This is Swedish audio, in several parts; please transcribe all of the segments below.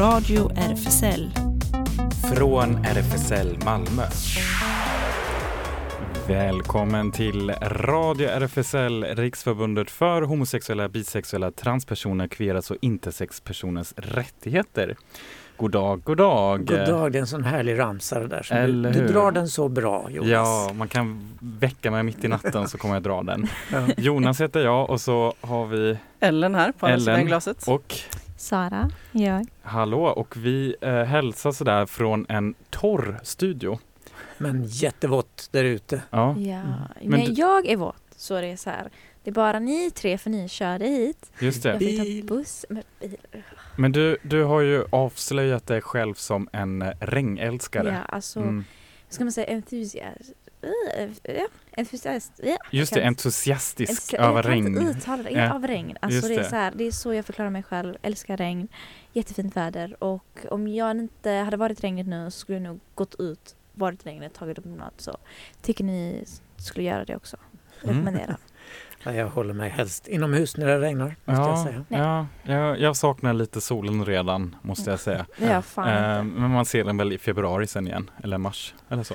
Radio RFSL. Från RFSL Malmö. Välkommen till Radio RFSL, Riksförbundet för homosexuella, bisexuella, transpersoner, kveras och intersexpersoners rättigheter. God dag, god dag. God dag, det är en sån härlig ramsa det där. Som Eller du, du drar den så bra Jonas. Ja, man kan väcka mig mitt i natten så kommer jag dra den. Jonas heter jag och så har vi Ellen här på andra sidan glaset. och Sara, jag. hallå och vi eh, hälsar sådär från en torr studio. Men jättevått där ute. Ja, Ja, Mm. Men men du- jag är våt så det är så här. Det är bara ni tre för ni körde hit. just Jag det. fick Bil. ta buss. Men, bil. Men du, du har ju avslöjat dig själv som en eh, regnälskare. Ja, alltså, Mm. ska man säga entusiast? Ja, entusiast. Ja, Just det, entusiastisk jag över regn. uttala det. Ja, av regn. Alltså just det, är det. så här, det är så jag förklarar mig själv. Älskar regn. Jättefint väder. Och om jag inte hade varit regnigt nu så skulle jag nog gått ut, varit regnet, tagit upp något. Så tycker ni skulle göra det också. Mm. Rekommendera. Ja, Jag håller mig helst inomhus när det regnar. Måste jag Ja, säga. ja jag, jag saknar lite solen redan måste jag säga. Fan Eh, men man ser den väl i februari sen igen, eller mars eller så.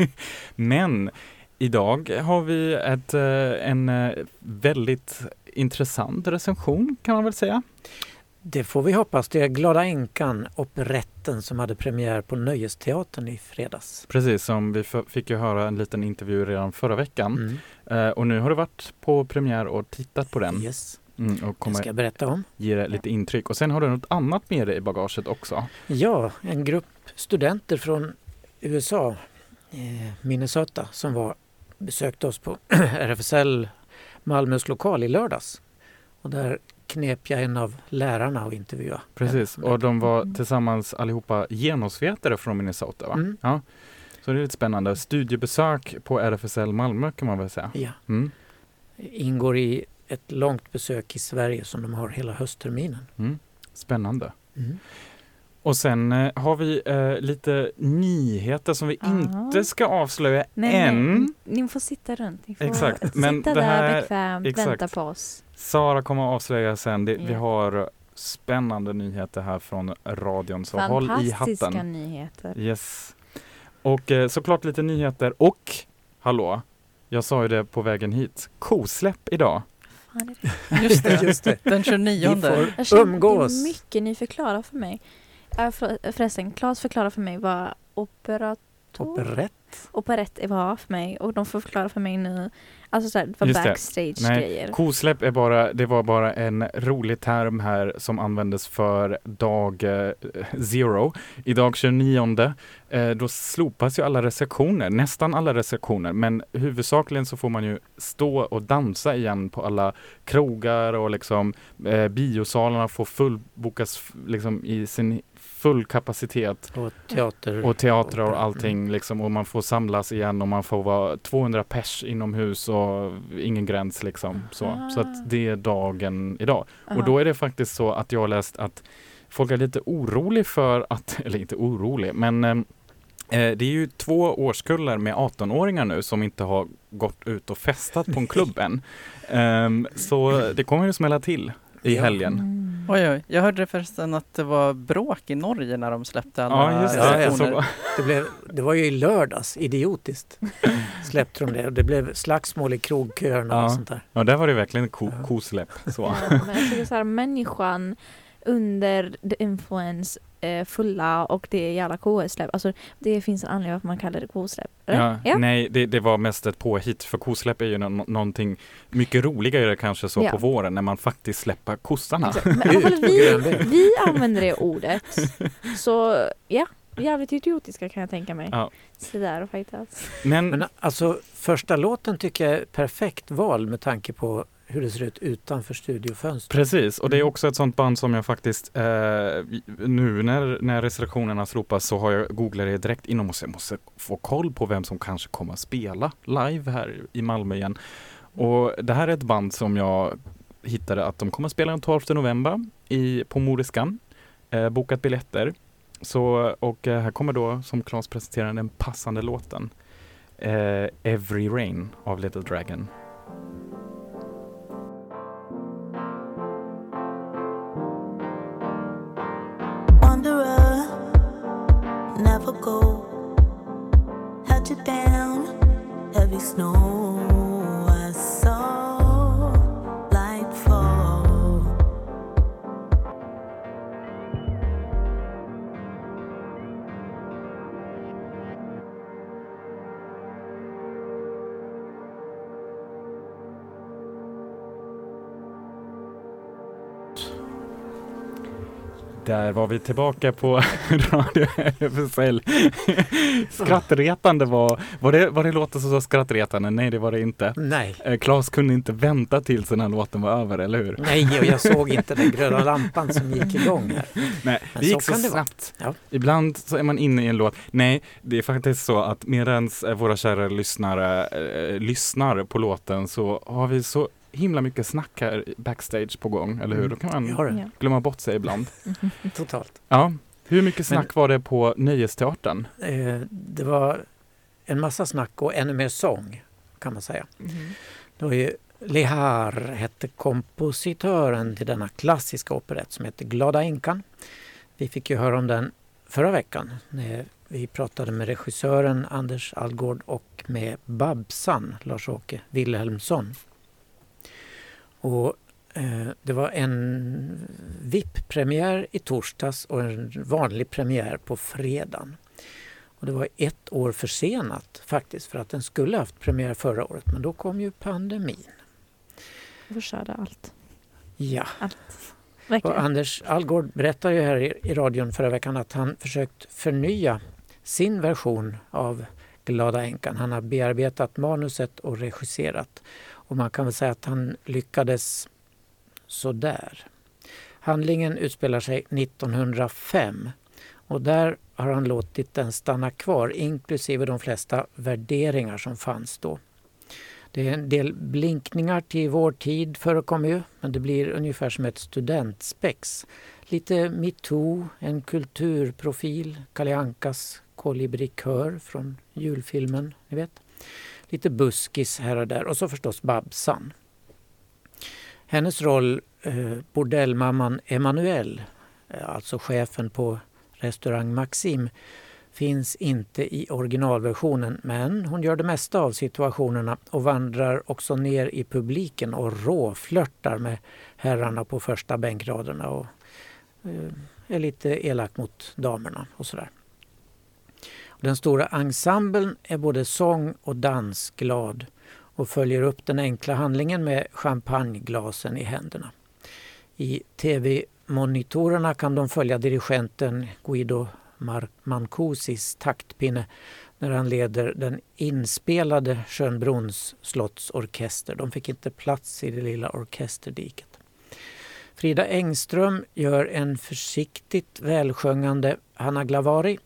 men idag har vi ett, eh, en eh, väldigt intressant recension kan man väl säga. Det får vi hoppas. Det är Glada änkan, operetten som hade premiär på Nöjesteatern i fredags. Precis som vi fick ju höra en liten intervju redan förra veckan. Mm. Eh, och nu har du varit på premiär och tittat på den Yes, mm, och det kommer ska jag berätta om. ge lite intryck. Och sen har du något annat med dig i bagaget också. Ja, en grupp studenter från USA, eh, Minnesota, som var, besökte oss på RFSL Malmös lokal i lördags. Och där knep jag en av lärarna och intervjua. Precis, och de var Mm. tillsammans allihopa genusvetare från Minnesota va? Mm. Ja. Så det är lite spännande. Studiebesök på RFSL Malmö kan man väl säga. Ja, Mm. ingår i ett långt besök i Sverige som de har hela höstterminen. Mm. Spännande. Mm. Och sen eh, har vi eh, lite nyheter som vi Ja. inte ska avslöja Nej, än. nej, ni får sitta runt. Ni får Exakt, sitta men det där här- bekvämt, exakt. vänta på oss. Sara kommer att avslöja sen. Det, Vi Ja. har spännande nyheter här från radion, så håll i Fantastiska hatten. nyheter. Yes. Och eh, såklart lite nyheter och hallå, jag sa ju det på vägen hit. Kosläpp idag. Fan, det är Just det, Just det. den 29. Vi får umgås. Det är mycket ni förklarar för mig. Äh, för, förresten, Claes förklarar för mig vad operator, Operett. operett var för mig och de får förklara för mig nu, alltså såhär, vad det. backstage-grejer. Kosläpp är bara, det var bara en rolig term här som användes för dag eh, zero. Idag 29 eh, då slopas ju alla restriktioner, nästan alla restriktioner, men huvudsakligen så får man ju stå och dansa igen på alla krogar och liksom eh, biosalarna får fullbokas liksom i sin full kapacitet Och teater. och teatrar och opera. allting liksom och man får samlas igen och man får vara 200 pers inomhus och ingen gräns liksom så. Så att det är dagen idag. Aha. Och då är det faktiskt så att jag har läst att folk är lite orolig för att, eller inte orolig, men eh, eh, det är ju två årskullar med 18-åringar nu som inte har gått ut och festat på en klubb än. Ehm, så det kommer ju smälla till i helgen. Mm. Oj, oj. Jag hörde förresten att det var bråk i Norge när de släppte alla Ja, just det. Ja, ja, restriktioner. Så, Det, blev, det var ju i lördags, idiotiskt, släppte de det. Och det blev slagsmål i krogköerna Ja. och sånt där. ja, där var det verkligen ko- kosläpp. Så. Ja, men jag tycker så här, människan under the influence eh, fulla och det är jävla kosläpp. Alltså det finns en anledning varför man kallar det kosläpp. eller? Ja, Nej, det, det var mest ett påhitt för kosläpp är ju nå- någonting mycket roligare kanske så Ja. på våren när man faktiskt släpper kossarna. Men i vi, vi använder det ordet. Så ja, jävligt idiotiska kan jag tänka mig. Ja. Så där och fightas. Men, Men alltså första låten tycker jag är perfekt val med tanke på hur det ser ut utanför studiofönstret. precis, och det är Mm. också ett sånt band som jag faktiskt eh, nu när, när restriktionerna slopas så har jag googlat det direkt inom och jag måste få koll på vem som kanske kommer att spela live här i Malmö igen. Och det här är ett band som jag hittade att de kommer att spela den 12 november i, på Moriskan. Eh, bokat biljetter. Så, och eh, här kommer då, som Claes presenterar, den passande låten. Eh, Every Rain av Little Dragon. For. Held you down, heavy snow. Där var vi tillbaka på Radio RFSL. Skrattretande var, var det, var det låten som var skrattretande? Nej det var det inte. Nej, Eh, Claes kunde inte vänta tills den här låten var över, eller hur? nej och jag såg inte den gröna lampan som gick igång här. Nej, Men det gick så så, snabbt. Ja. Ibland så är man inne i en låt. Nej, det är faktiskt så att medan våra kära lyssnare eh, lyssnar på låten så har vi så himla mycket snack här backstage på gång, eller hur? Mm. Då kan man Ja. glömma bort sig ibland. totalt. Ja, hur mycket snack var det på Nöjesteatern? Eh, det var en massa snack och ännu mer sång kan man säga. Det var ju Lehar hette kompositören till denna klassiska operett som heter Glada änkan. Vi fick ju höra om den förra veckan när vi pratade med regissören Anders Algård och med Babsan, Lars-Åke Wilhelmsson. Och eh, det var en VIP-premiär i torsdags och en vanlig premiär på fredagen. Och det var ett år försenat faktiskt för att den skulle haft premiär förra året men då kom ju pandemin. Jag förstörde allt. Ja, Allt. och. Anders Algård berättade ju här i, i radion förra veckan att han försökt förnya sin version av Glada änkan. Han har bearbetat manuset och regisserat. Och man kan väl säga att han lyckades sådär. Handlingen utspelar sig 1905 och där har han låtit den stanna kvar inklusive de flesta värderingar som fanns då. Det är en del blinkningar till vår tid förekommer ju, men det blir ungefär som ett studentspex. Lite metoo, en kulturprofil, Kalle Ankas kolibrikör från julfilmen, ni vet. Lite buskis här och där och så förstås Babsan. Hennes roll, eh, bordellmamman Emanuel, eh, alltså chefen på restaurang Maxim, finns inte i originalversionen men hon gör det mesta av situationerna och vandrar också ner i publiken och råflörtar med herrarna på första bänkraderna och eh, är lite elak mot damerna och sådär. Den stora ensemblen är både sång och dansglad och följer upp den enkla handlingen med champagneglasen i händerna. I tv-monitorerna kan de följa dirigenten Guido Mancusis taktpinne när han leder den inspelade Schönbrunns slottsorkester. De fick inte plats i det lilla orkesterdiket. Frida Engström gör en försiktigt välsjungande Hanna Glavari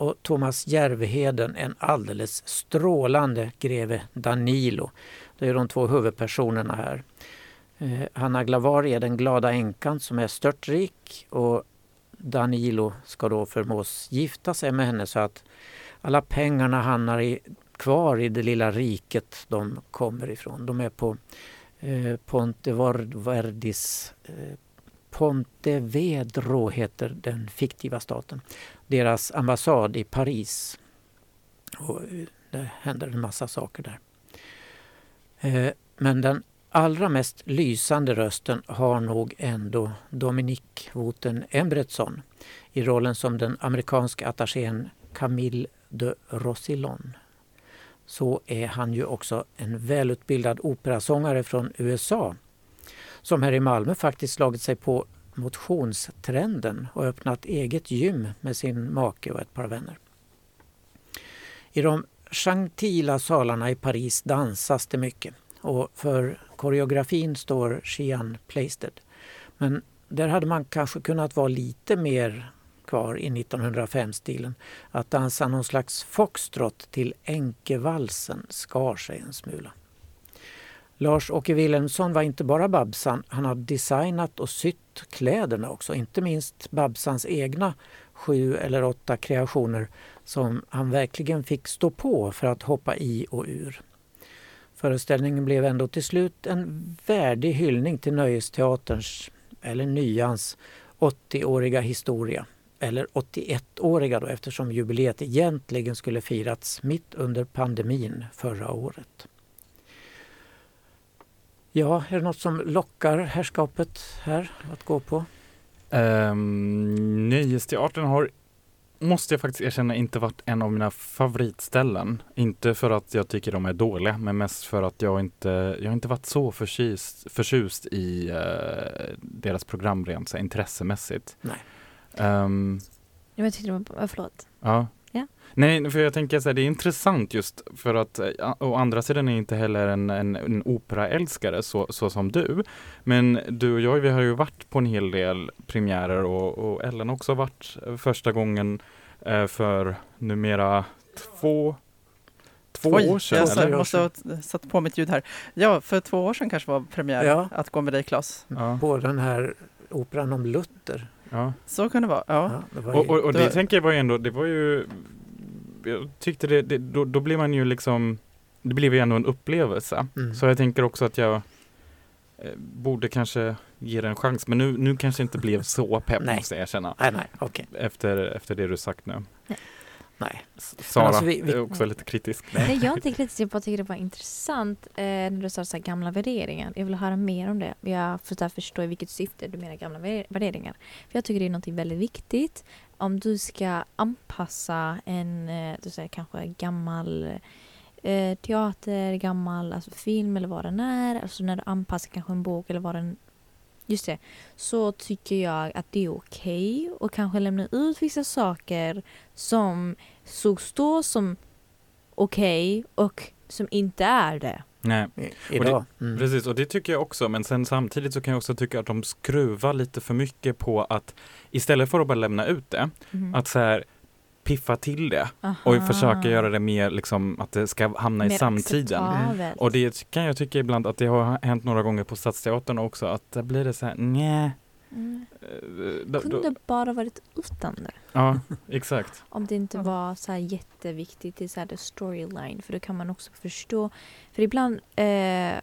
och Thomas Järvheden en alldeles strålande greve Danilo. Det är de två huvudpersonerna här. Eh, Hanna Glavari är den glada änkan som är störtrik och Danilo ska då förmås gifta sig med henne så att alla pengarna hamnar i, kvar i det lilla riket de kommer ifrån. De är på eh, Ponteverdis eh, Pontevedro heter den fiktiva staten. Deras ambassad i Paris. Och eh, det händer en massa saker där. Eh, men den allra mest lysande rösten har nog ändå Dominique Woten Embretson i rollen som den amerikanska attachén Camille de Rossillon. Så är han ju också en välutbildad operasångare från USA som här i Malmö faktiskt slagit sig på motionstrenden och öppnat eget gym med sin make och ett par vänner. I de gentila salarna i Paris dansas det mycket och för koreografin står Shian Plaisted. Men där hade man kanske kunnat vara lite mer kvar i 1905-stilen. Att dansa någon slags foxtrot till Enkevalsen skar sig en smula. Lars-Åke Wilhelmsson var inte bara Babsan, han har designat och sytt kläderna också. Inte minst Babsans egna sju eller åtta kreationer som han verkligen fick stå på för att hoppa i och ur. Föreställningen blev ändå till slut en värdig hyllning till Nöjesteaterns, eller Nyans, 80-åriga historia. eller 81-åriga då eftersom jubileet egentligen skulle firats mitt under pandemin förra året. Ja, är det något som lockar herrskapet här att gå på? Um, nöjesteatern har, måste jag faktiskt erkänna, inte varit en av mina favoritställen. Inte för att jag tycker de är dåliga, men mest för att jag inte, jag har inte varit så förtjust, förtjust i uh, deras program rent så intressemässigt. Nej. Um, Jag tyckte det var, förlåt. Ja. Nej, för jag tänker så här, det är intressant just för att eh, å andra sidan är inte heller en, en, en operaälskare så, så som du. Men du och jag, vi har ju varit på en hel del premiärer och, och Ellen har också varit första gången eh, för numera två Två Oj, år sedan? Jag eller? måste ha satt på mitt ljud här. Ja, för två år sedan kanske var premiär Ja. att gå med dig Klas. Ja. På den här operan om Luther. Ja. Så kan det vara. Ja. Ja, det var Och, ju- och, och det det tänker jag var ju ändå, det var ju Jag tyckte det, det då, då blir man ju liksom Det blev ju ändå en upplevelse. Mm. Så jag tänker också att jag eh, borde kanske ge det en chans. Men nu, nu kanske inte blev så pepp Nej. måste jag erkänna. Nej, nej, okej. Efter, efter det du sagt nu. Nej. S- Sara alltså, vi- vi- är också lite kritisk. Nej, jag är inte kritisk. Jag bara tycker det var intressant eh, när du sa så här gamla värderingar. Jag vill höra mer om det. Jag försöker förstå i vilket syfte du menar gamla vär- värderingar. För jag tycker det är något väldigt viktigt. Om du ska anpassa en, eh, du säger kanske gammal eh, teater, gammal alltså film eller vad den är. Alltså när du anpassar kanske en bok eller vad den Just det. Så tycker jag att det är okej och kanske lämna ut vissa saker som sågs då som okej och som inte är det. Nej, I- Idag. Mm. precis och det tycker jag också. Men sen samtidigt så kan jag också tycka att de skruvar lite för mycket på att istället för att bara lämna ut det, Mhm. att så här piffa till det Aha. och försöka göra det mer liksom att det ska hamna i Mer samtiden. acceptabelt. Och det kan jag tycka ibland att det har hänt några gånger på Stadsteatern också att där blir det så här, nej. Mm. Eh, då- kunde då- bara varit utan det. Ja, exakt. Om det inte var så här jätteviktigt i så här the storyline. För då kan man också förstå. För ibland, eh, jag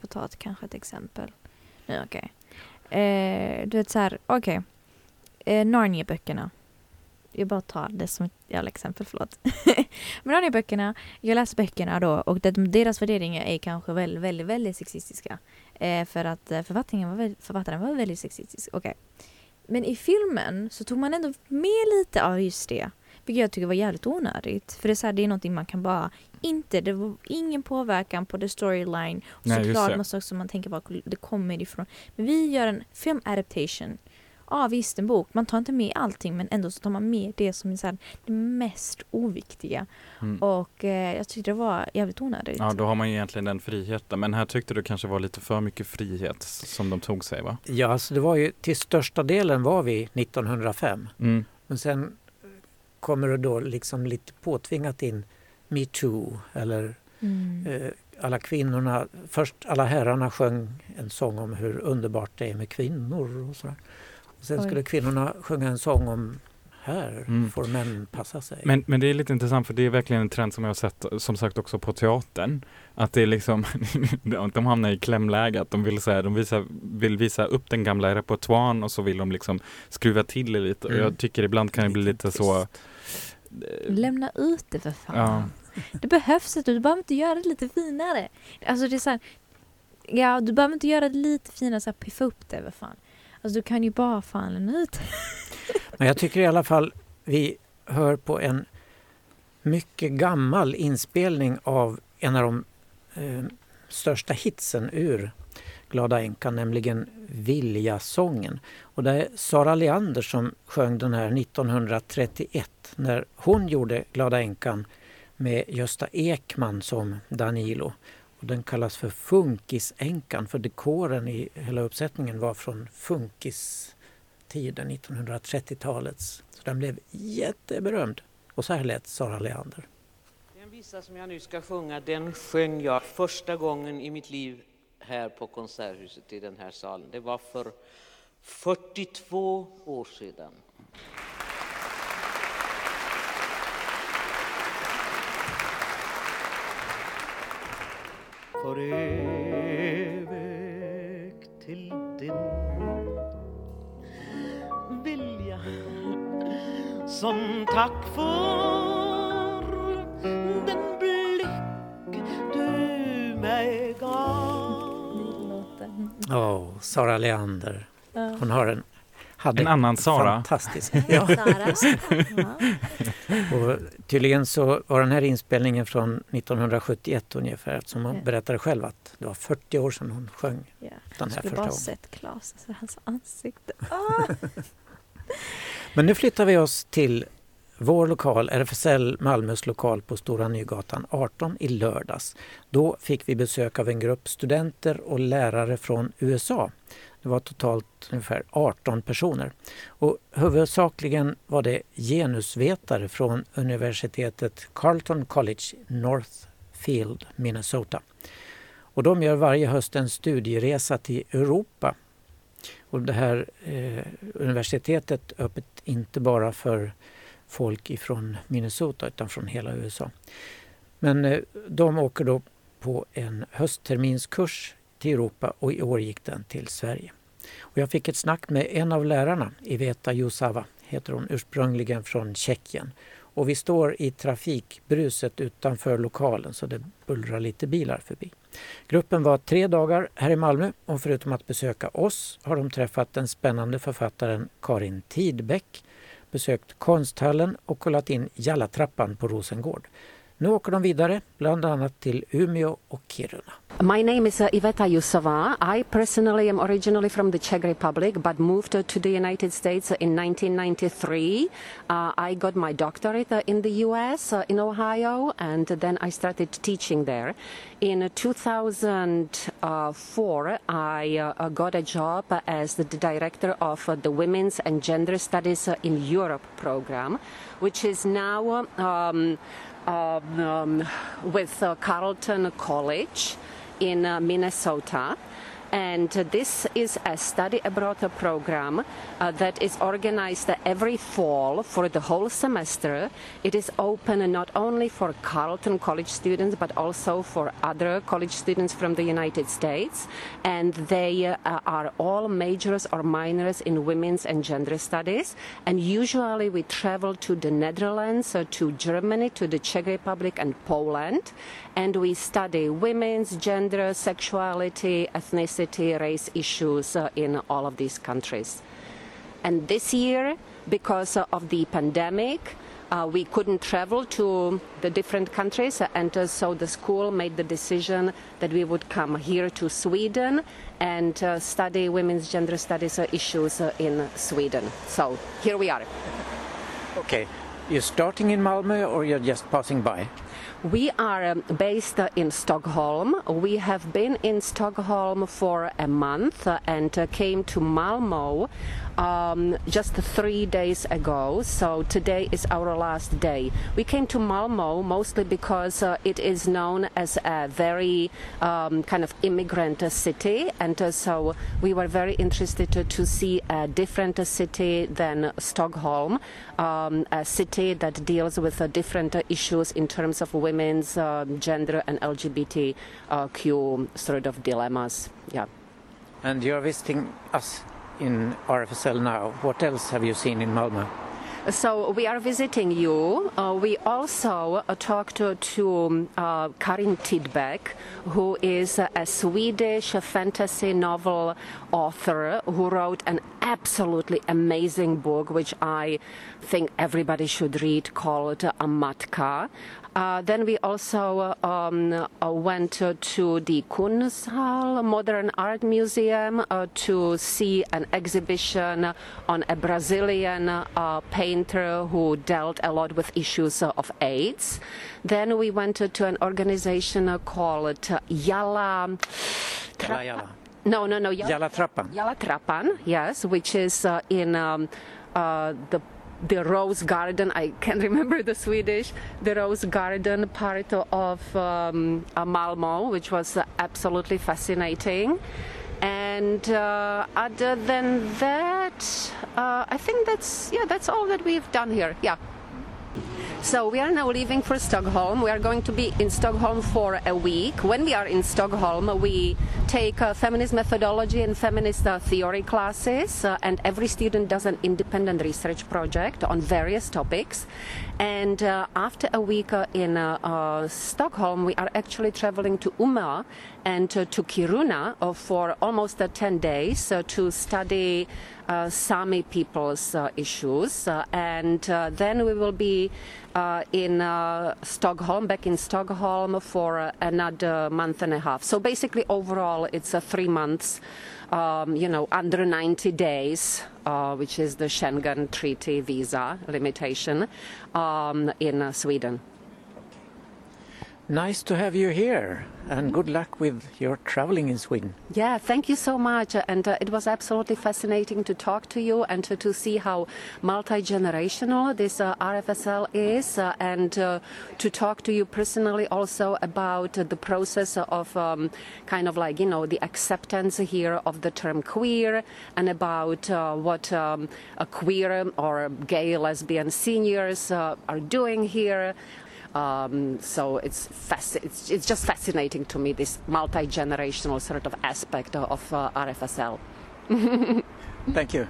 får ta ett, kanske ett exempel. Nej, okej. Eh, du vet så här, okej. Eh, Narnia-böckerna. Jag bara tar det som ett jävla exempel, förlåt. Men Narnia-böckerna, jag läser böckerna då och deras värderingar är kanske väldigt, väldigt, väldigt sexistiska. Eh, för att eh, författaren var, väl- författaren var väldigt sexistisk. Okej. Men i filmen så tog man ändå med lite av just det. Vilket jag tycker var jävligt onödigt. För det är, så här, det är någonting man kan bara inte, det var ingen påverkan på the storyline. Och Nej, såklart saker som man tänker bara det kommer ifrån. Men vi gör en film Ja visst en bok, man tar inte med allting men ändå så tar man med det som är så här, det mest oviktiga. Mm. Och eh, jag tyckte det var jävligt onödigt. Ja, då har man ju egentligen den friheten. Men här tyckte du kanske var lite för mycket frihet som de tog sig va? Ja, alltså det var ju till största delen var vi 1905. Mm. Men sen kommer det då liksom lite påtvingat in metoo eller Mm. eh, alla kvinnorna. Först alla herrarna sjöng en sång om hur underbart det är med kvinnor och sådär. Och sen Oj. skulle kvinnorna sjunga en sång om här Mm. får män passa sig. Men, men det är lite intressant för det är verkligen en trend som jag har sett som sagt också på teatern. Att det är liksom, de hamnar i klämläge, att de vill, så här, de visa, vill visa upp den gamla repertoaren och så vill de liksom skruva till det lite. Och Mm. jag tycker ibland kan det bli lite så eh, Lämna ut det för fan. Ja. Det behövs inte, du behöver inte göra det lite finare. Alltså det är så här, ja du behöver inte göra det lite finare, så här, piffa upp det för fan. Alltså du kan ju bara fan ut. Men jag tycker i alla fall vi hör på en mycket gammal inspelning av en av de eh, största hitsen ur Glada änkan, nämligen Viljasången. Och det är Sara Leander som sjöng den här 1931 när hon gjorde Glada änkan med Gösta Ekman som Danilo. Och den kallas för Funkisänkan för dekoren i hela uppsättningen var från funkistiden, 1930-talets. Så den blev jätteberömd. Och så här lät Sara Leander. Den visa som jag nu ska sjunga, den sjöng jag första gången i mitt liv här på Konserthuset i den här salen. Det var för 42 år sedan. För evigt till din vilja som tack för den blick du mig gav. Åh, Sara Leander. Hon har en... Hade En annan Sara. Fantastisk. Ja. Sara. Och tydligen så var den här inspelningen från 1971 ungefär eftersom hon Ja. berättade själv att det var 40 år sedan hon sjöng Ja. den här skulle första bara gången. sett Klas, alltså hans ansikte. Ah! Men nu flyttar vi oss till vår lokal, RFSL Malmös lokal på Stora Nygatan 18 i lördags. Då fick vi besök av en grupp studenter och lärare från USA. Det var totalt ungefär 18 personer. Och huvudsakligen var det genusvetare från universitetet Carleton College, Northfield, Minnesota. Och de gör varje höst en studieresa till Europa. Och det här eh, universitetet är öppet inte bara för folk ifrån Minnesota utan från hela USA. Men eh, de åker då på en höstterminskurs till Europa och i år gick den till Sverige. Och jag fick ett snack med en av lärarna, Iveta Jusava, heter hon ursprungligen från Tjeckien. Och vi står i trafikbruset utanför lokalen så det bullrar lite bilar förbi. Gruppen var tre dagar här i Malmö och förutom att besöka oss har de träffat den spännande författaren Karin Tidbeck, besökt konsthallen och kollat in Jallatrappan på Rosengård. Nu åker de vidare, bland annat till Umeå och Kiruna. My name is uh, Iveta Yusova. I personally am originally from the Czech Republic but moved uh, to the United States uh, in 1993. Uh, I got my doctorate in the US, in Ohio, and then I started teaching there. In uh, 2004, I got a job as the director of the Women's and Gender Studies in Europe program, which is now um, um, um, with uh, Carleton College in uh, Minnesota. And this is a study abroad program uh, that is organized every fall for the whole semester. It is open not only for Carleton College students but also for other college students from the United States. And they uh, are all majors or minors in women's and gender studies. And usually we travel to the Netherlands, uh, to Germany, to the Czech Republic, and Poland. And we study women's gender, sexuality, ethnicity, race issues uh, in all of these countries. And this year, because uh, of the pandemic, uh, we couldn't travel to the different countries, uh, and uh, so the school made the decision that we would come here to Sweden and uh, study women's gender studies issues in Sweden. So here we are. Okay, you're starting in Malmö or you're just passing by? We are um, based uh, in Stockholm. We have been in Stockholm for a month uh, and uh, came to Malmo um, just three days ago. So today is our last day. We came to Malmo mostly because uh, it is known as a very um, kind of immigrant city, and uh, so we were very interested to, to see a different city than Stockholm, um, a city that deals with uh, different issues in terms of women's uh, gender and LGBTQ sort of dilemmas. Yeah. And you're visiting us in RFSL now. What else have you seen in Malmö? So we are visiting you. Uh, we also uh, talked to, to uh, Karin Tidbeck, who is a Swedish fantasy novel author who wrote an absolutely amazing book, which I think everybody should read, called Amatka. Uh, then we also um, uh, went to the Kunsthal Modern Art Museum uh, to see an exhibition on a Brazilian uh, painter who dealt a lot with issues of AIDS. Then we went to an organization called Yala. Jalla, jalla. No, no, no. Jalla Trapan. Yala Trapan, yes, which is uh, in um, uh, the the Rose Garden. I can't remember the Swedish. The Rose Garden part of um, Malmo, which was absolutely fascinating. And uh, other than that, uh, I think that's yeah, that's all that we've done here. Yeah. So we are now leaving for Stockholm. We are going to be in Stockholm for a week. When we are in Stockholm, we take uh, feminist methodology and feminist uh, theory classes, uh, and every student does an independent research project on various topics. And uh, after a week uh, in uh, uh, Stockholm, we are actually traveling to Umeå and to Kiruna uh, for almost uh, 10 days to study Sami people's issues. And then we will be in Stockholm, back in Stockholm for another month and a half. So basically, overall, it's three months. Um, you know, under 90 days, uh, which is the Schengen Treaty visa limitation um, in uh, Sweden. Nice to have you here and good luck with your traveling in Sweden. Yeah, thank you so much. And uh, it was absolutely fascinating to talk to you and to, to see how multi generational this uh, RFSL is, uh, and uh, to talk to you personally also about the process of um, kind of like, you know, the acceptance here of the term queer and about uh, what um, a queer or gay lesbian seniors uh, are doing here. Um, so it's, fasc- it's it's just fascinating to me this multi generational sort of aspect of uh, RFSL. Thank you.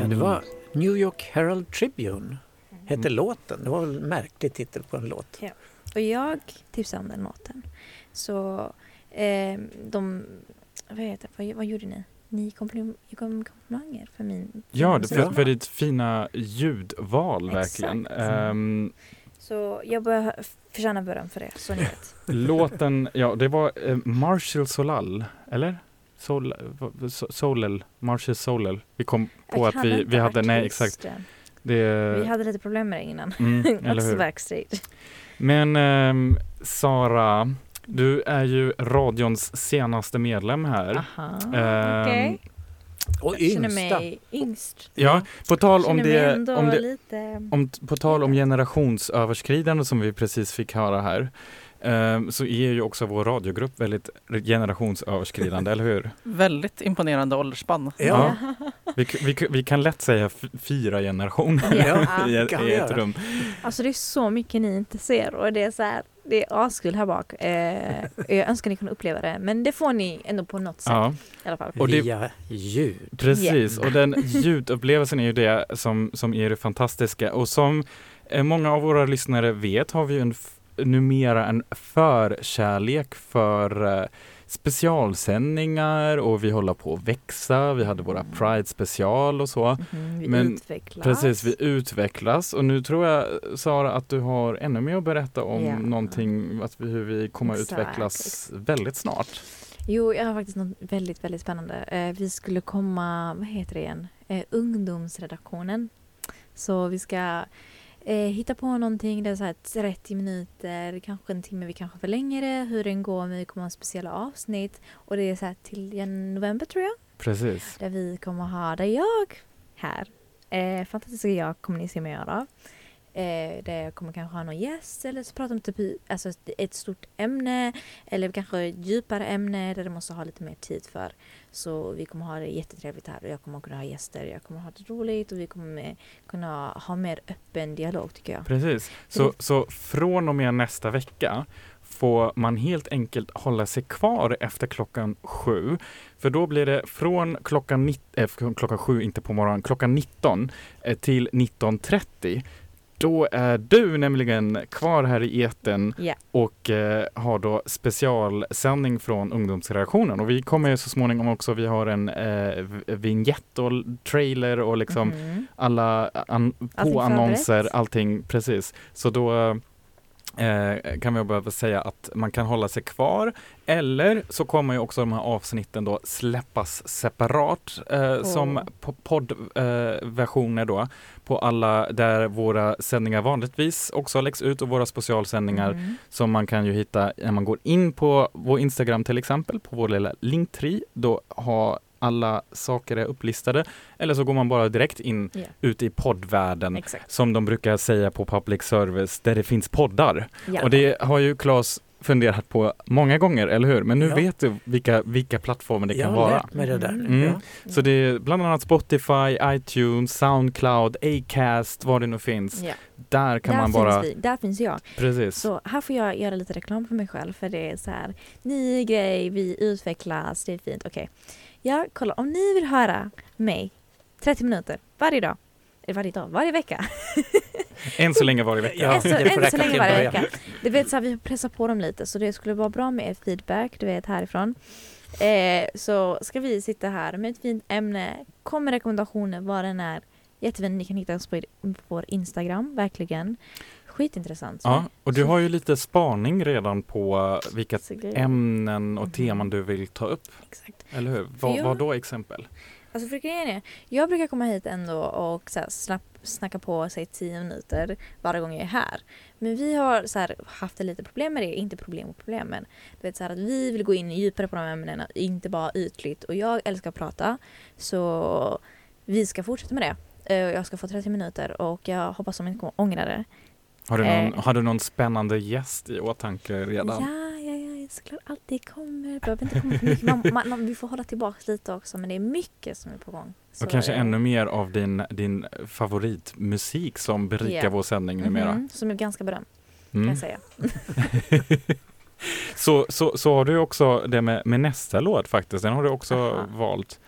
Ja, det var New York Herald Tribune, hette låten. Det var väl en märklig titel på en låt. Och jag tipsade om den låten. Så eh, de, vad heter vad, vad gjorde ni? Ni komplim- kom komplimanger för min Ja, det, för, för ditt fina ljudval verkligen. Exakt. Ehm, Så jag bör, förtjänar beröm för det, så ni vet. låten, ja det var eh, Marshall Solal, eller? Sol, Solel, Marshall Solel. Vi kom på Jag att vi, vi hade, nej exakt. Det, Vi hade lite problem med det innan. mm, eller hur? backstage. Men ehm, Sara, du är ju radions senaste medlem här. Aha, Ehm, okej. Och Jag känner yngsta. mig yngst. Ja, på tal om känner det, om det, lite... Om, på tal om generationsöverskridande som vi precis fick höra här, ehm, så är ju också vår radiogrupp väldigt generationsöverskridande, eller hur? Väldigt imponerande åldersspann. Ja, Vi, vi, vi kan lätt säga fyra generationer Ja, i, ett, i ett rum. Alltså det är så mycket ni inte ser och det är så här, det är askul här bak. Eh, jag önskar ni kunde uppleva det, men det får ni ändå på något sätt Ja, i alla fall. Och det- via ljud. precis. Och den ljudupplevelsen är ju det som, som är det fantastiska. Och som eh, många av våra lyssnare vet har vi ju en, numera en förkärlek för eh, specialsändningar och vi håller på att växa. Vi hade våra Pride special och så. Mhm, vi Men utvecklas. Precis, vi utvecklas och nu tror jag Sara att du har ännu mer att berätta om Ja. någonting, att vi, hur vi kommer att Exakt, utvecklas väldigt snart. Jo, jag har faktiskt något väldigt, väldigt spännande. Eh, vi skulle komma, vad heter det igen? Eh, ungdomsredaktionen. Så vi ska eh, hitta på någonting, det är så här 30 minuter, kanske en timme, vi kanske förlänger det, hur den går, men vi kommer ha speciella avsnitt. Och det är så här till november tror jag, Precis. där vi kommer ha, där jag här, eh, fantastiska jag kommer ni se mig göra. Eh, där jag kommer kanske ha någon gäst eller så prata om typ alltså ett- stort ämne eller kanske djupare ämne där det måste ha lite mer tid för. Så vi kommer ha det jättetrevligt här och jag kommer kunna ha gäster, jag kommer ha det roligt och vi kommer kunna ha mer öppen dialog tycker jag. Precis. Så, så från och med nästa vecka får man helt enkelt hålla sig kvar efter klockan sju. För då blir det från klockan, från klockan sju, inte på morgonen, klockan 19 eh, till 19.30. Då är du nämligen kvar här i eten Ja. och eh, har då specialsändning från ungdomsredaktionen. Och vi kommer ju så småningom också, vi har en eh, vignett och trailer och liksom Mhm. alla an- Allting påannonser, allting precis. Så då, eh, kan vi behöva säga att man kan hålla sig kvar eller så kommer ju också de här avsnitten då släppas separat eh, som po- poddversioner eh, då på alla där våra sändningar vanligtvis också läggs ut och våra specialsändningar Mm. som man kan ju hitta när man går in på vår Instagram till exempel, på vår lilla linktree. Då har alla saker är upplistade. Eller så går man bara direkt in Ja. ut i poddvärlden Exakt. som de brukar säga på public service, där det finns poddar. Ja. Och det har ju Claes funderat på många gånger, eller hur? Men nu Ja. vet du vilka, vilka plattformar det Jag kan har vara. det. Mm. Ja. Så det är bland annat Spotify, iTunes, Soundcloud, Acast, vad det nu finns. Ja. Där kan där man finns bara... vi, där finns jag. Precis. Så här får jag göra lite reklam för mig själv för det är så här ny grej, vi utvecklas, det är fint. Okej. Ja, kolla om ni vill höra mig 30 minuter varje dag, eller varje dag, varje vecka. Än så länge varje vecka. Ja, än så, än så länge varje vecka. Du vet så här, vi pressar på dem lite så det skulle vara bra med er feedback, du vet härifrån. Eh, så ska vi sitta här med ett fint ämne, kom med rekommendationer vad den är. Jättefint, ni kan hitta oss på, vår Instagram, verkligen. Skitintressant. Ja, och du har ju lite spaning redan på uh, vilka ämnen och teman du vill ta upp, Exakt. Eller hur? Vad, jag- vad då exempel? Alltså för grejen är, jag brukar komma hit ändå och så här, snapp, snacka på sig 10 minuter varje gång jag är här. Men vi har så här, haft lite problem med det, inte problem och problem men du vet så här, att vi vill gå in djupare på de här ämnena, inte bara ytligt. Och jag älskar att prata så vi ska fortsätta med det. Eh, Jag ska få 30 minuter och jag hoppas att de inte kommer ångra det. Har du, någon, Eh. har du någon spännande gäst i åtanke redan? Ja, såklart allt det kommer. Behöver inte komma för mycket. Man, man, man, vi får hålla tillbaka lite också men det är mycket som är på gång. Så, och kanske eh, ännu mer av din, din favoritmusik som berikar Ja. vår sändning numera. mhm, Som är ganska berömd kan Mm. jag säga. så, så, så har du också det med, med nästa låt faktiskt, den har du också Aha. valt.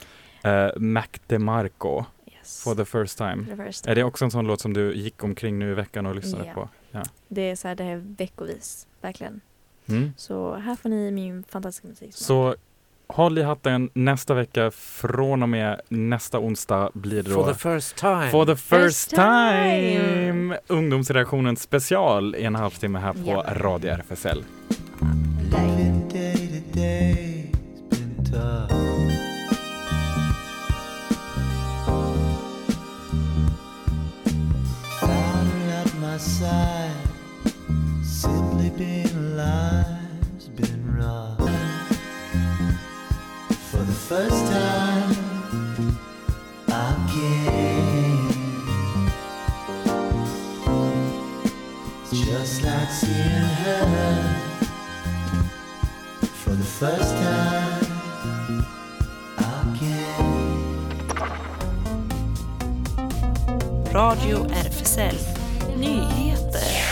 Uh, Mac DeMarco, Yes. For the first time. The first Är det också en sån låt som du gick omkring nu i veckan och lyssnade Ja. på? Ja. Det är så här, det är veckovis, verkligen. Mm. Så här får ni min fantastiska musik. Så håll i hatten nästa vecka från och med nästa onsdag blir det då For the first time. For the first First time. time! Ungdomsredaktionen special i en halvtimme här på Ja. Radio RFSL. Side, simply being alive's been rough. For the first time, again. It's just like seeing her for the first time again. Radio RFSL Nyheter.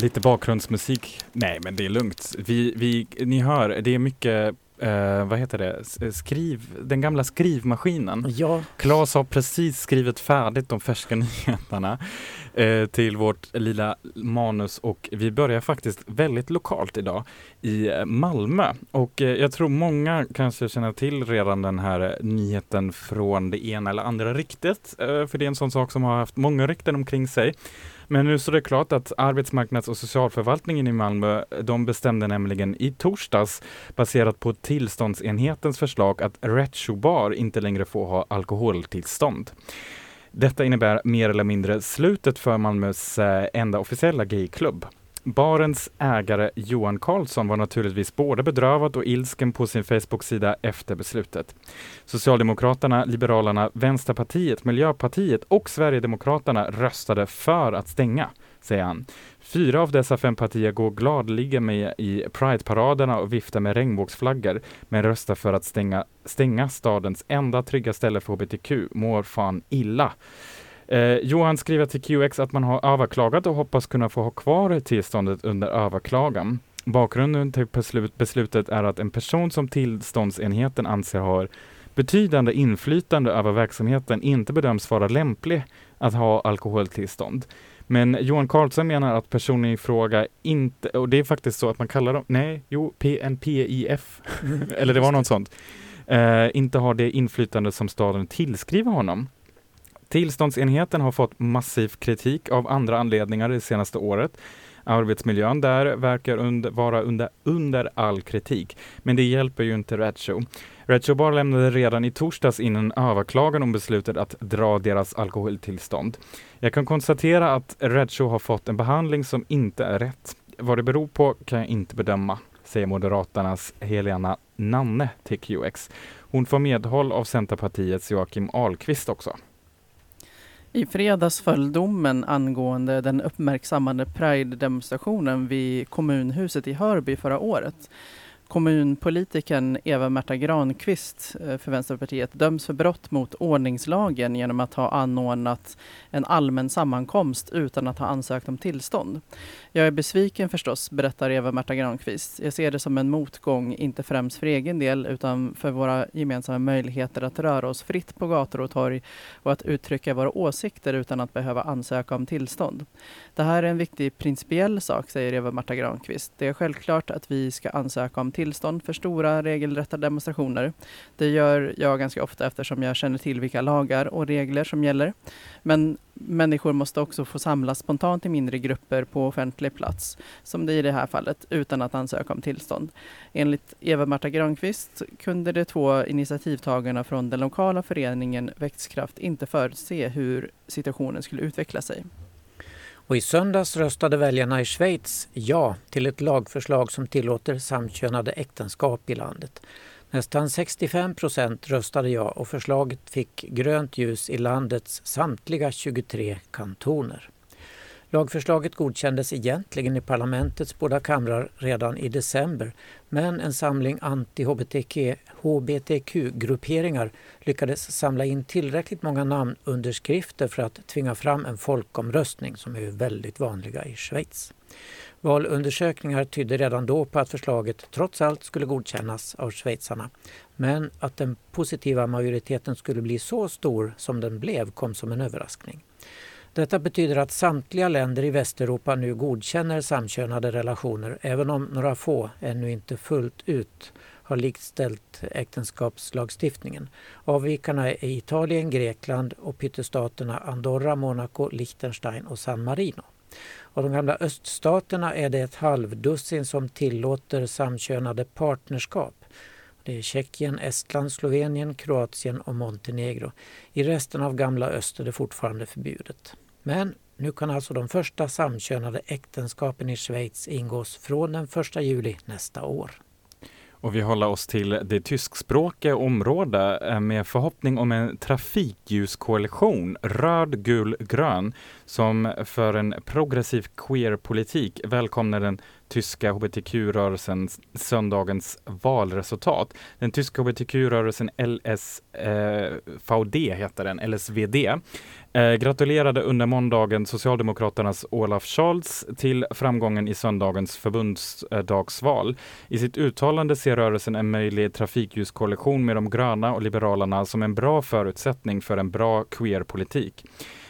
Lite bakgrundsmusik. Nej, men det är lugnt. Vi, vi, ni hör, det är mycket, eh, vad heter det, S- skriv, den gamla skrivmaskinen. Ja, Claes har precis skrivit färdigt de färska nyheterna eh, till vårt lilla manus och vi börjar faktiskt väldigt lokalt idag i eh, Malmö. Och eh, jag tror många kanske känner till redan den här eh, nyheten från det ena eller andra ryktet. Eh, för det är en sån sak som har haft många rykten omkring sig. Men nu står det klart att arbetsmarknads och socialförvaltningen i Malmö, de bestämde nämligen i torsdags baserat på tillståndsenhetens förslag att Retro Bar inte längre får ha alkoholtillstånd. Detta innebär mer eller mindre slutet för Malmös eh, enda officiella gayklubb. Barens ägare Johan Karlsson var naturligtvis både bedrövad och ilsken på sin Facebook-sida efter beslutet. Socialdemokraterna, Liberalerna, Vänsterpartiet, Miljöpartiet och Sverigedemokraterna röstade för att stänga, säger han. Fyra av dessa fem partier går gladeligen med i Pride-paraderna och viftar med regnbågsflaggor, men röstar för att stänga, stänga stadens enda trygga ställe för hbtq mår fan illa. Eh, Johan skriver till QX att man har överklagat och hoppas kunna få ha kvar tillståndet under överklagan. Bakgrunden till beslut, beslutet är att en person som tillståndsenheten anser har betydande inflytande över verksamheten inte bedöms vara lämplig att ha alkoholtillstånd. Men Johan Karlsson menar att personen i fråga inte, och det är faktiskt så att man kallar dem, nej, jo, PNPIF, eller det var något sånt, eh, inte har det inflytande som staden tillskriver honom. Tillståndsenheten har fått massiv kritik av andra anledningar det senaste året. Arbetsmiljön där verkar und vara under, under all kritik. Men det hjälper ju inte Redshow. Redshow Bar lämnade redan i torsdags in en överklagan om beslutet att dra deras alkoholtillstånd. Jag kan konstatera att Redshow har fått en behandling som inte är rätt. Vad det beror på kan jag inte bedöma, säger Moderaternas Helena Nanne till QX. Hon får medhåll av Centerpartiets Joakim Ahlqvist också. I fredags föll domen angående den uppmärksammade Pride-demonstrationen vid kommunhuset i Hörby förra året. Kommunpolitikern Eva-Märta Granqvist eh, för Vänsterpartiet döms för brott mot ordningslagen genom att ha anordnat en allmän sammankomst utan att ha ansökt om tillstånd. Jag är besviken förstås, berättar Eva-Märta Granqvist. Jag ser det som en motgång, inte främst för egen del utan för våra gemensamma möjligheter att röra oss fritt på gator och torg och att uttrycka våra åsikter utan att behöva ansöka om tillstånd. Det här är en viktig principiell sak, säger Eva-Märta Granqvist. Det är självklart att vi ska ansöka om tillstånd för stora regelrätta demonstrationer. Det gör jag ganska ofta eftersom jag känner till vilka lagar och regler som gäller. Men människor måste också få samlas spontant i mindre grupper på offentlig plats, som det i det här fallet, utan att ansöka om tillstånd. Enligt Eva-Marta Granqvist kunde de två initiativtagarna från den lokala föreningen Växtkraft inte förutse hur situationen skulle utveckla sig. Och i söndags röstade väljarna i Schweiz ja till ett lagförslag som tillåter samkönade äktenskap i landet. Nästan 65 procent röstade ja och förslaget fick grönt ljus i landets samtliga 23 kantoner. Lagförslaget godkändes egentligen i parlamentets båda kamrar redan i december men en samling anti-hbtq-grupperingar lyckades samla in tillräckligt många namnunderskrifter för att tvinga fram en folkomröstning som är väldigt vanliga i Schweiz. Valundersökningar tydde redan då på att förslaget trots allt skulle godkännas av schweizarna. Men att den positiva majoriteten skulle bli så stor som den blev kom som en överraskning. Detta betyder att samtliga länder i Västeuropa nu godkänner samkönade relationer även om några få ännu inte fullt ut har likställt äktenskapslagstiftningen. Avvikarna är Italien, Grekland och pyttestaterna Andorra, Monaco, Liechtenstein och San Marino. Av de gamla öststaterna är det ett halvdussin som tillåter samkönade partnerskap. Det är Tjeckien, Estland, Slovenien, Kroatien och Montenegro. I resten av gamla öst är det fortfarande förbjudet. Men nu kan alltså de första samkönade äktenskapen i Schweiz ingås från den 1 juli nästa år. Och vi håller oss till det tyskspråkiga området eh, med förhoppning om en trafikljuskoalition, röd, gul, grön, som för en progressiv queer-politik välkomnar den tyska hbtq-rörelsen söndagens valresultat. Den tyska hbtq-rörelsen LSVD eh, heter den, LSVD, eh, gratulerade under måndagen Socialdemokraternas Olaf Scholz till framgången i söndagens förbundsdagsval. I sitt uttalande ser rörelsen en möjlig trafikljuskoalition med de gröna och liberalerna som en bra förutsättning för en bra queer-politik.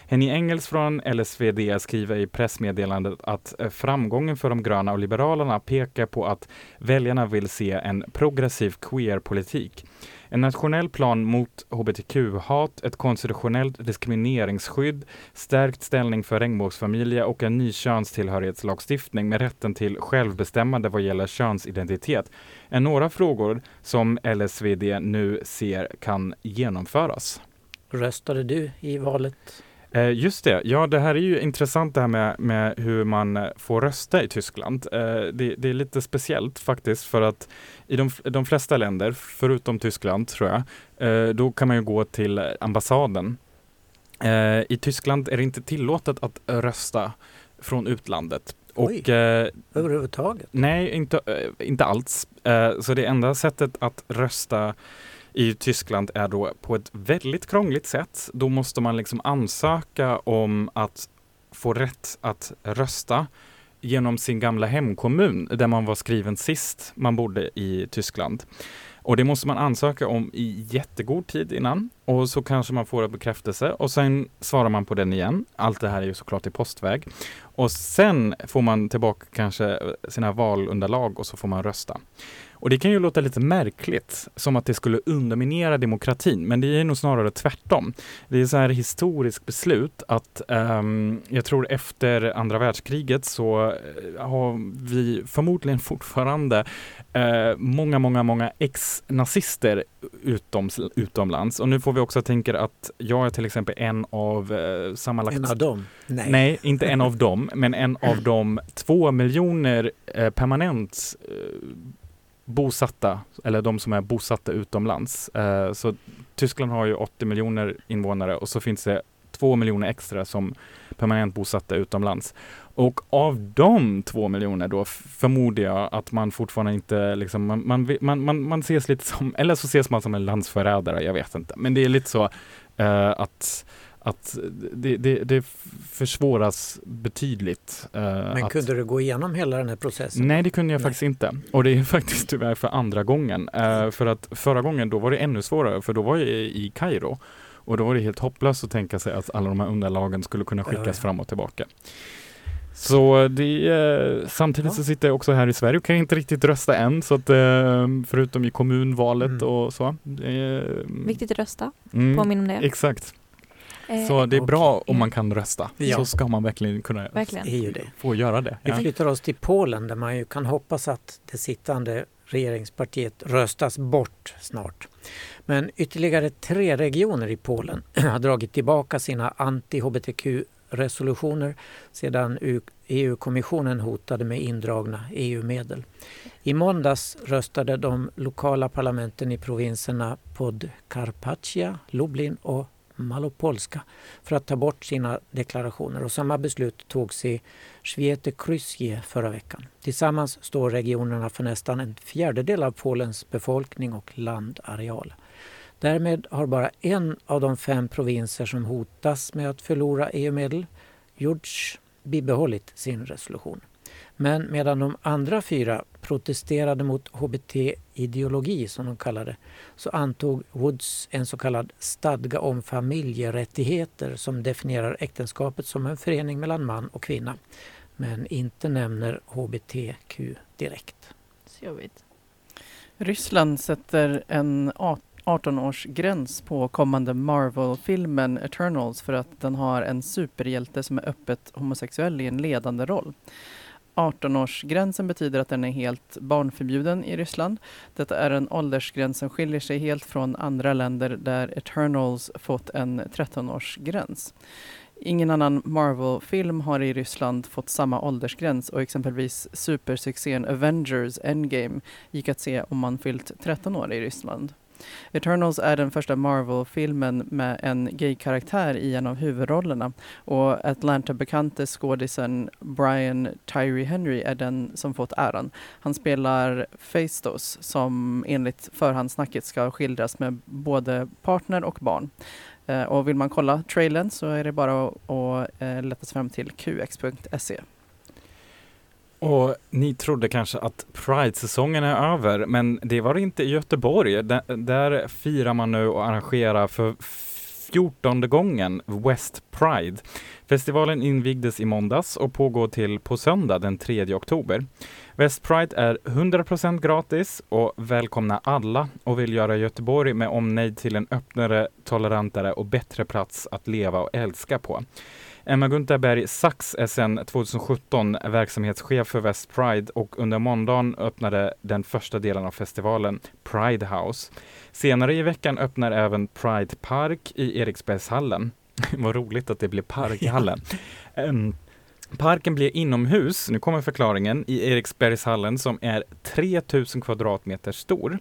Henny Engels från LSVD skriver i pressmeddelandet att eh, framgången för de gröna och liberalerna pekar på att väljarna vill se en progressiv queer-politik. En nationell plan mot hbtq-hat, ett konstitutionellt diskrimineringsskydd, stärkt ställning för regnbågsfamiljer och en ny könstillhörighetslagstiftning med rätten till självbestämmande vad gäller könsidentitet är några frågor som LSVD nu ser kan genomföras. Röstade du i valet? Eh, just det, ja det här är ju intressant det här med, med hur man eh, får rösta i Tyskland. Eh, det, det, är lite speciellt faktiskt för att i de, de flesta länder, förutom Tyskland tror jag, då kan man ju gå till ambassaden. I Tyskland är det inte tillåtet att rösta från utlandet. Oj, och, eh, överhuvudtaget? Nej, inte, inte alls. Så det enda sättet att rösta i Tyskland är då på ett väldigt krångligt sätt. Då måste man liksom ansöka om att få rätt att rösta genom sin gamla hemkommun där man var skriven sist man bodde i Tyskland. Och det måste man ansöka om i jättegod tid innan och så kanske man får en bekräftelse och sen svarar man på den igen. Allt det här är ju såklart i postväg. Och sen får man tillbaka kanske sina valunderlag och så får man rösta. Och det kan ju låta lite märkligt, som att det skulle underminera demokratin, men det är nog snarare tvärtom. Det är så här historiskt beslut att ehm, jag tror efter andra världskriget så eh, har vi förmodligen fortfarande eh, många, många, många ex-nazister utoms, utomlands. Och nu får vi också tänka att jag är till exempel en av eh, sammanlagt En av dem? Nej. Nej, inte en av dem, men en av de två miljoner eh, permanent eh, bosatta, eller de som är bosatta utomlands. Eh, så Tyskland har ju 80 miljoner invånare och så finns det 2 miljoner extra som permanent bosatta utomlands. Och av de 2 miljoner då förmodar jag att man fortfarande inte liksom, man, man, man, man, man ses lite som, eller så ses man som en landsförrädare, jag vet inte. Men det är lite så eh, att att det, det, det försvåras betydligt. eh, Men att, kunde du gå igenom hela den här processen? Nej, det kunde jag Nej. faktiskt inte. Och det är faktiskt tyvärr för andra gången. Eh, för att förra gången då var det ännu svårare, för då var jag i Kairo. Och då var det helt hopplöst att tänka sig att alla de här underlagen skulle kunna Ja, skickas ja. fram och tillbaka. Så det är, samtidigt Ja. så sitter jag också här i Sverige och kan inte riktigt rösta än, så att eh, förutom i kommunvalet Mm. och så. Är, Viktigt att rösta. mm, Påminn om det. Exakt. Eh, Så det är bra om man kan rösta. Ja. Så ska man verkligen kunna Verkligen. Få göra det. Vi flyttar oss till Polen där man ju kan hoppas att det sittande regeringspartiet röstas bort snart. Men ytterligare tre regioner i Polen har dragit tillbaka sina anti-hbtq-resolutioner sedan EU-kommissionen hotade med indragna EU-medel. I måndags röstade de lokala parlamenten i provinserna Podkarpacia, Lublin och Malopolska för att ta bort sina deklarationer och samma beslut togs i Świętokrzyście förra veckan. Tillsammans står regionerna för nästan en fjärdedel av Polens befolkning och landareal. Därmed har bara en av de fem provinser som hotas med att förlora EU-medel, Judsz, bibehållit sin resolution. Men medan de andra fyra protesterade mot HBT-ideologi, som de kallar det, så antog Woods en så kallad stadga om familjerättigheter som definierar äktenskapet som en förening mellan man och kvinna, men inte nämner HBTQ direkt. Så jobbigt. Ryssland sätter en 18-årsgräns på kommande Marvel-filmen Eternals för att den har en superhjälte som är öppet homosexuell i en ledande roll. 18-årsgränsen betyder att den är helt barnförbjuden i Ryssland. Detta är en åldersgräns som skiljer sig helt från andra länder där Eternals fått en 13-årsgräns. Ingen annan Marvel-film har i Ryssland fått samma åldersgräns och exempelvis supersuccén Avengers Endgame gick att se om man fyllt 13 år i Ryssland. Eternals är den första Marvel-filmen med en gay-karaktär i en av huvudrollerna och Atlanta-bekante skådisen Brian Tyree Henry är den som fått äran. Han spelar Faistos som enligt förhandssnacket ska skildras med både partner och barn. Eh, och vill man kolla trailern så är det bara att, att eh, leta sig fram till qx.se. Och ni trodde kanske att Pride-säsongen är över, men det var det inte i Göteborg. Där, där firar man nu och arrangerar för fjortonde gången West Pride. Festivalen invigdes i måndags och pågår till på söndag den 3 oktober. West Pride är 100% gratis och välkomnar alla och vill göra Göteborg med omnejd till en öppnare, tolerantare och bättre plats att leva och älska på. Emma Gunterberg Sachs är sedan 2017 verksamhetschef för West Pride och under måndagen öppnade den första delen av festivalen Pride House. Senare i veckan öppnar även Pride Park i Eriksbergshallen. Vad roligt att det blir park i hallen. Ehm, Parken blir inomhus, nu kommer förklaringen, i Eriksbergshallen som är 3000 kvadratmeter stor.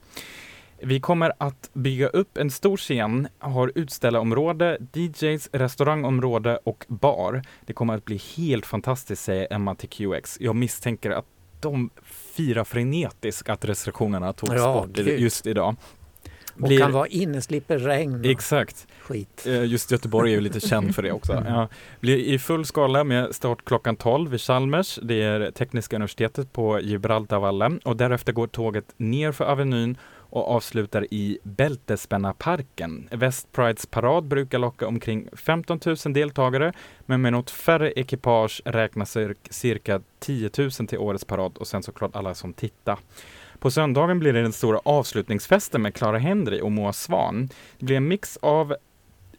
Vi kommer att bygga upp en stor scen, har utställarområde, DJs, restaurangområde och bar. Det kommer att bli helt fantastiskt, säger Emma till QX. Jag misstänker att de firar frenetiskt att restriktionerna togs Ja, bort gud. just idag. Och kan vara inne, slipper regn Exakt. skit. Eh, Just Göteborg är ju lite känd för det också. Mm. Ja, blir i full skala med start klockan 12 vid Chalmers. Det är Tekniska universitetet på Gibraltarvallen och därefter går tåget ner för Avenyn och avslutar i Bältespännarparken. West Prides parad brukar locka omkring 15 000 deltagare, men med något färre ekipage räknas cirka 10 000 till årets parad och sen såklart alla som tittar. På söndagen blir det den stora avslutningsfesten med Clara Henry och Moa Svan. Det blir en mix av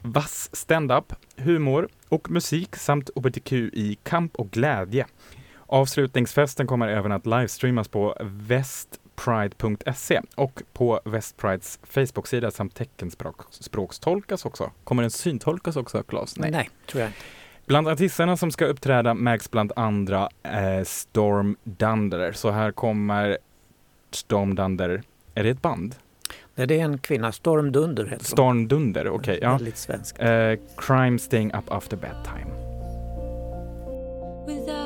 vass stand-up, humor och musik samt hbtq i kamp och glädje. Avslutningsfesten kommer även att livestreamas på westpride.se och på Westprides Facebook-sida samt teckenspråkstolkas också. Kommer den syntolkas också, Claes? Nej. tror jag. Bland artisterna som ska uppträda märks bland andra eh, Storm Dunder. Så här kommer Storm Dunder. Är det ett band? Nej, det är en kvinna, Storm Dunder heter. Storm Dunder, okej. ja. Väldigt svensk. Eh, crime Staying Up After Bedtime. without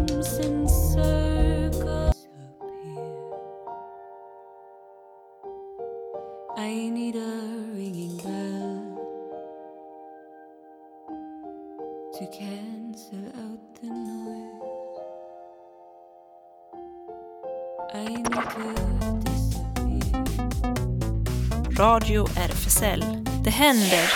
Radio RFSL. Det händer.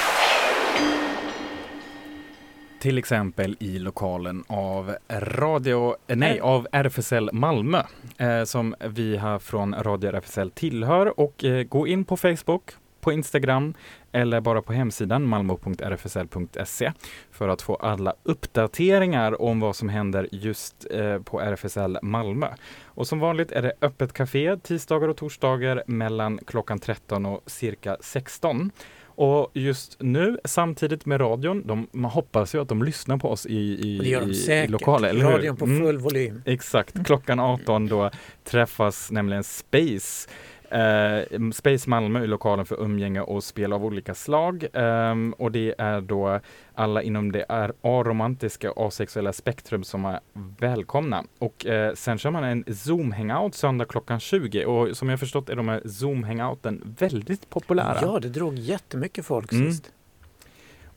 Till exempel i lokalen av radio, nej, av RFSL Malmö eh, som vi här från Radio RFSL tillhör och eh, gå in på Facebook, på Instagram eller bara på hemsidan malmo.rfsl.se för att få alla uppdateringar om vad som händer just eh, på RFSL Malmö. Och som vanligt är det öppet café tisdagar och torsdagar mellan klockan 13 och cirka 16. Och just nu, samtidigt med radion, de, man hoppas ju att de lyssnar på oss i, i, det gör de i, i säkert. lokalen, eller hur? Radion på Mm. full volym. Exakt, klockan 18 då träffas nämligen Space Eh, Space Malmö i lokalen för umgänge och spel av olika slag. Ehm, och det är då alla inom det är aromantiska och asexuella spektrum som är välkomna. Och eh, sen kör man en Zoom-hangout söndag klockan 20 och som jag förstått är de här Zoom-hangouten väldigt populära. Ja, det drog jättemycket folk Mm. sist.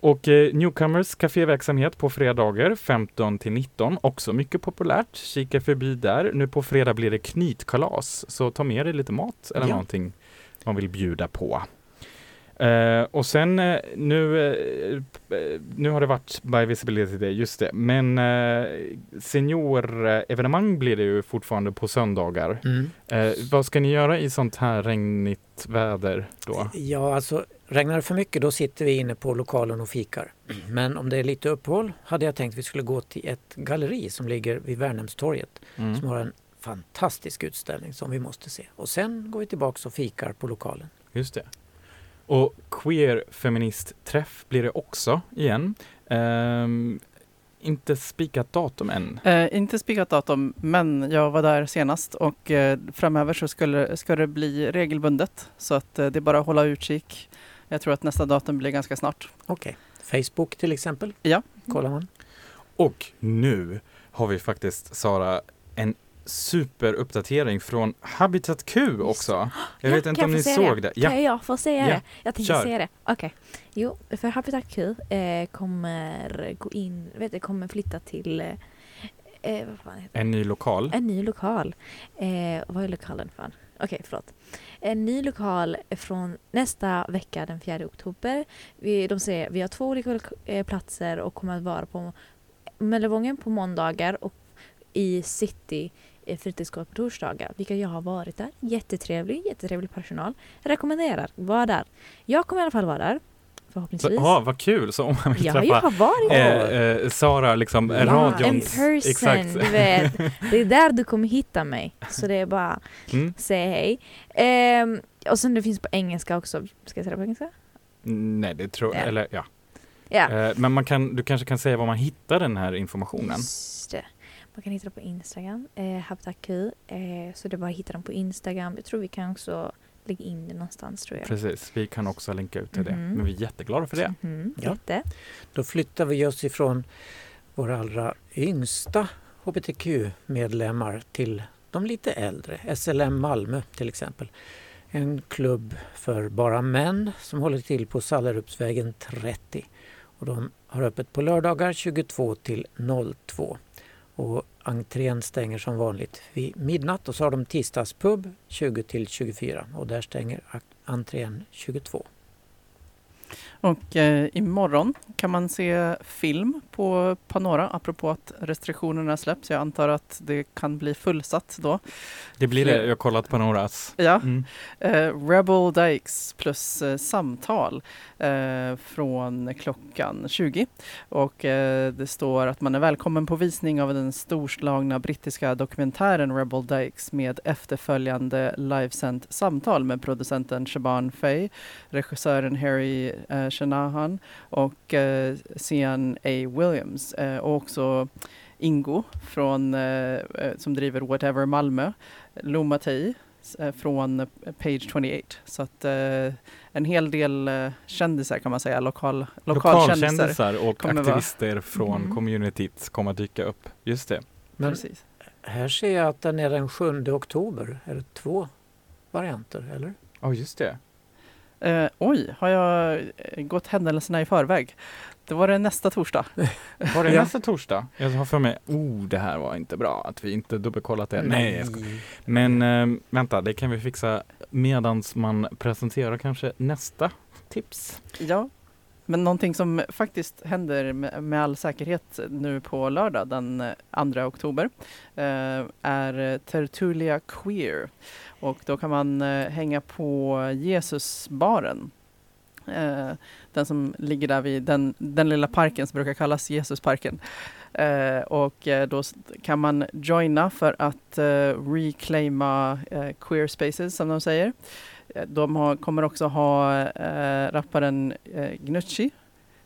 Och eh, Newcomers kaféverksamhet på fredagar 15 till 19, också mycket populärt. Kika förbi där. Nu på fredag blir det knytkalas, så ta med dig lite mat eller Ja. någonting man vill bjuda på. Eh, och sen eh, nu, eh, nu har det varit by Visibility Day, just det, men eh, seniorevenemang blir det ju fortfarande på söndagar. Mm. Eh, vad ska ni göra i sånt här regnigt väder då? Ja, alltså regnar det för mycket då sitter vi inne på lokalen och fikar. Men om det är lite uppehåll hade jag tänkt att vi skulle gå till ett galleri som ligger vid Värnhemstorget Mm. som har en fantastisk utställning som vi måste se. Och sen går vi tillbaks och fikar på lokalen. Just det. Och queer feminist träff blir det också igen. Ehm, inte spikat datum än. Eh, inte spikat datum, men jag var där senast och eh, framöver så skulle, ska det bli regelbundet. Så att eh, det är bara att hålla utkik. Jag tror att nästa datum blir ganska snart. Okej. Facebook till exempel? Ja. Kollar man. Och nu har vi faktiskt, Sara, en superuppdatering från Habitat Q också. Jag vet Ja, inte kan om jag ni såg det? det. Kan jag få se Ja. det? Jag tänkte Kör. se det. Okej. Jo, för Habitat Q eh, kommer gå in, vet du, kommer flytta till eh, eh, vad fan heter det? En ny lokal. En ny lokal. Eh, vad är lokalen för? Okej, förlåt. En ny lokal från nästa vecka den 4 oktober. Vi, de säger vi har två olika eh, platser och kommer att vara på Möllevången på måndagar och i city eh, fritidsgård på torsdagar. Vilka jag har varit där. Jättetrevlig, jättetrevlig personal. Rekommenderar, var där. Jag kommer i alla fall vara där. Förhoppningsvis. ah, vad kul! Så om man vill ja, träffa jag har varit eh, eh, Sara, liksom Ja, radion. In person, Exakt. du vet. Det är där du kommer hitta mig. Så det är bara Mm. säga hej. Ehm, och sen det finns på engelska också. Ska jag säga det på engelska? Nej, det tror Ja. jag. Eller ja. Ja. Eh, men man kan, du kanske kan säga var man hittar den här informationen? Just det. Man kan hitta det på Instagram, eh, Habitat Q. Eh, så det är bara att hitta dem på Instagram. Jag tror vi kan också lägga in det någonstans tror jag. Precis, vi kan också länka ut till det. Mhm. Men vi är jätteglada för det. Mhm, Ja. Jätte. Då flyttar vi oss ifrån våra allra yngsta hbtq-medlemmar till de lite äldre. SLM Malmö till exempel. En klubb för bara män som håller till på Sallerupsvägen 30. Och de har öppet på lördagar 22 till 02. Och entrén stänger som vanligt vid midnatt och så har de tisdagspub 20 till 24 och där stänger entrén 22. Och eh, imorgon kan man se film på Panora apropå att restriktionerna släpps. Jag antar att det kan bli fullsatt då. Det blir det, jag har kollat på någras. Ja, Mm. eh, Rebel Dykes plus eh, samtal eh, från klockan 20. Och eh, det står att man är välkommen på visning av den storslagna brittiska dokumentären Rebel Dykes med efterföljande livesänt samtal med producenten Shaban Fay, regissören Harry eh, Shanahan och eh, Sian A. Williams eh, och också Ingo från, eh, eh, som driver Whatever Malmö, Loma Tei eh, från Page 28. Så att eh, en hel del eh, kändisar kan man säga, lokal, lokalkändisar. Lokalkändisar och kommer vara- aktivister från Mm. communityt kommer dyka upp. Just det. Men Precis. här ser jag att den är den 7 oktober. Är det två varianter eller? Ja, just det. Eh, oj, har jag eh, gått händelserna i förväg? Det var det nästa torsdag. Var det nästa torsdag? Jag har för mig, oh det här var inte bra att vi inte dubbelkollat det. Nej, jag. Nej. Men eh, vänta, det kan vi fixa medans man presenterar kanske nästa tips. Ja, men någonting som faktiskt händer med, med all säkerhet nu på lördag den eh, 2 oktober eh, är eh, Tertulia Queer. Och då kan man eh, hänga på Jesusbaren. Eh, den som ligger där vid den, den lilla parken som brukar kallas Jesusparken. Eh, och eh, då kan man joina för att eh, reclaima eh, queer spaces som de säger. Eh, de har, kommer också ha eh, rapparen eh, Gnucci,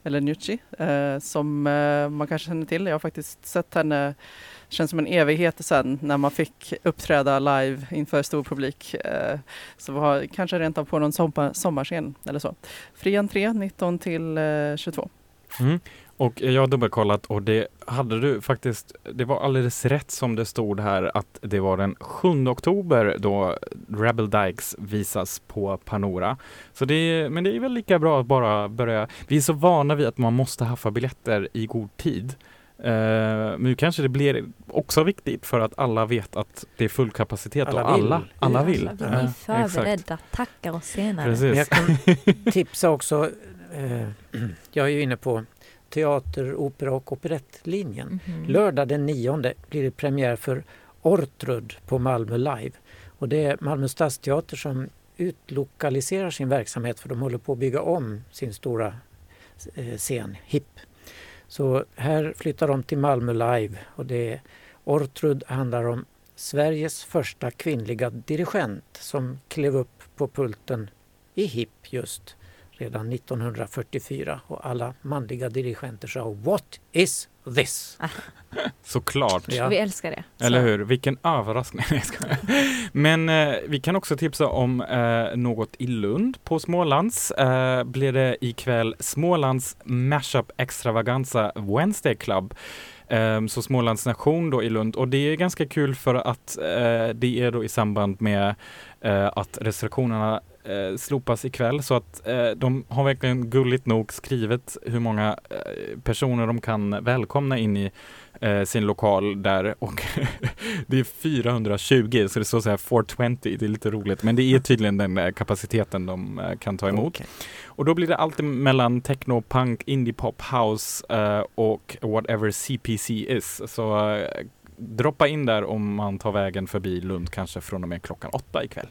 eller Nucci, som man kanske känner till. Jag har faktiskt sett henne, känns som en evighet sedan när man fick uppträda live inför stor publik. Eh, så var kanske rent av på någon sommarscen eller så. Fri entré 19 till eh, 22. Mm. Och jag har dubbelkollat och det hade du faktiskt, det var alldeles rätt som det stod här att det var den 7 oktober då Rebel Dykes visas på Panora. Så det är, men det är väl lika bra att bara börja, vi är så vana vid att man måste haffa biljetter i god tid. Eh, men nu kanske det blir också viktigt för att alla vet att det är full kapacitet Alla och vill. alla, alla vill. Ja, blir exakt. förberedda, tackar oss senare. Precis. jag kan tipsa också. Eh, jag är ju inne på teater, opera och operettlinjen. Mhm. Lördag den 9 blir det premiär för Ortrud på Malmö Live. Och det är Malmö stadsteater som utlokaliserar sin verksamhet för de håller på att bygga om sin stora eh, scen, HIP. Så här flyttar de till Malmö Live och det är Ortrud handlar om Sveriges första kvinnliga dirigent som klev upp på pulten i HIP just redan 1944 och alla manliga dirigenter sa What is this? Såklart. Ja. Vi älskar det. Eller Så. hur? Vilken överraskning. Men eh, vi kan också tipsa om eh, något i Lund på Smålands. Eh, blir det ikväll Smålands Mashup Extravaganza Wednesday Club. Eh, så Smålands nation då i Lund och det är ganska kul för att eh, det är då i samband med eh, att restriktionerna eh, slopas ikväll så att eh, de har verkligen gulligt nog skrivit hur många eh, personer de kan välkomna in i eh, sin lokal där och det är 420 så det står så här 420, det är lite roligt men det är tydligen den eh, kapaciteten de eh, kan ta emot. Okej. Och då blir det alltid mellan techno, punk, indie pop, house eh, och whatever CPC is. Så droppa in där om man tar vägen förbi Lund kanske från och med klockan åtta ikväll.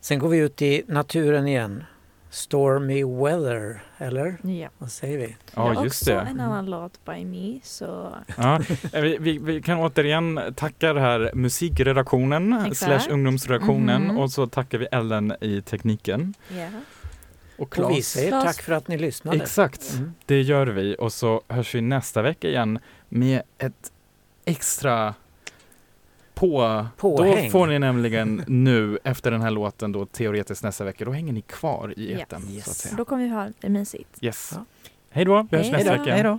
Sen går vi ut i naturen igen. Stormy weather, eller? Ja. Vad säger vi? Ja, jag just också det. en annan låt by me, så Ja, eh, vi, vi, vi kan återigen tacka det här musikredaktionen Exakt. slash ungdomsredaktionen Mhm. och så tackar vi Ellen i tekniken. ja. Och Och vi säger Claes. tack för att ni lyssnade. Exakt, Mm. det gör vi och så hörs vi nästa vecka igen med ett extra på. Påhäng. Då får ni nämligen nu efter den här låten då teoretiskt nästa vecka, då hänger ni kvar i Ja. etern. Så att Yes. säga. Då kommer vi ha det mysigt. Yes. Ja. Hej då, vi hörs Hej nästa vecka. Hej då!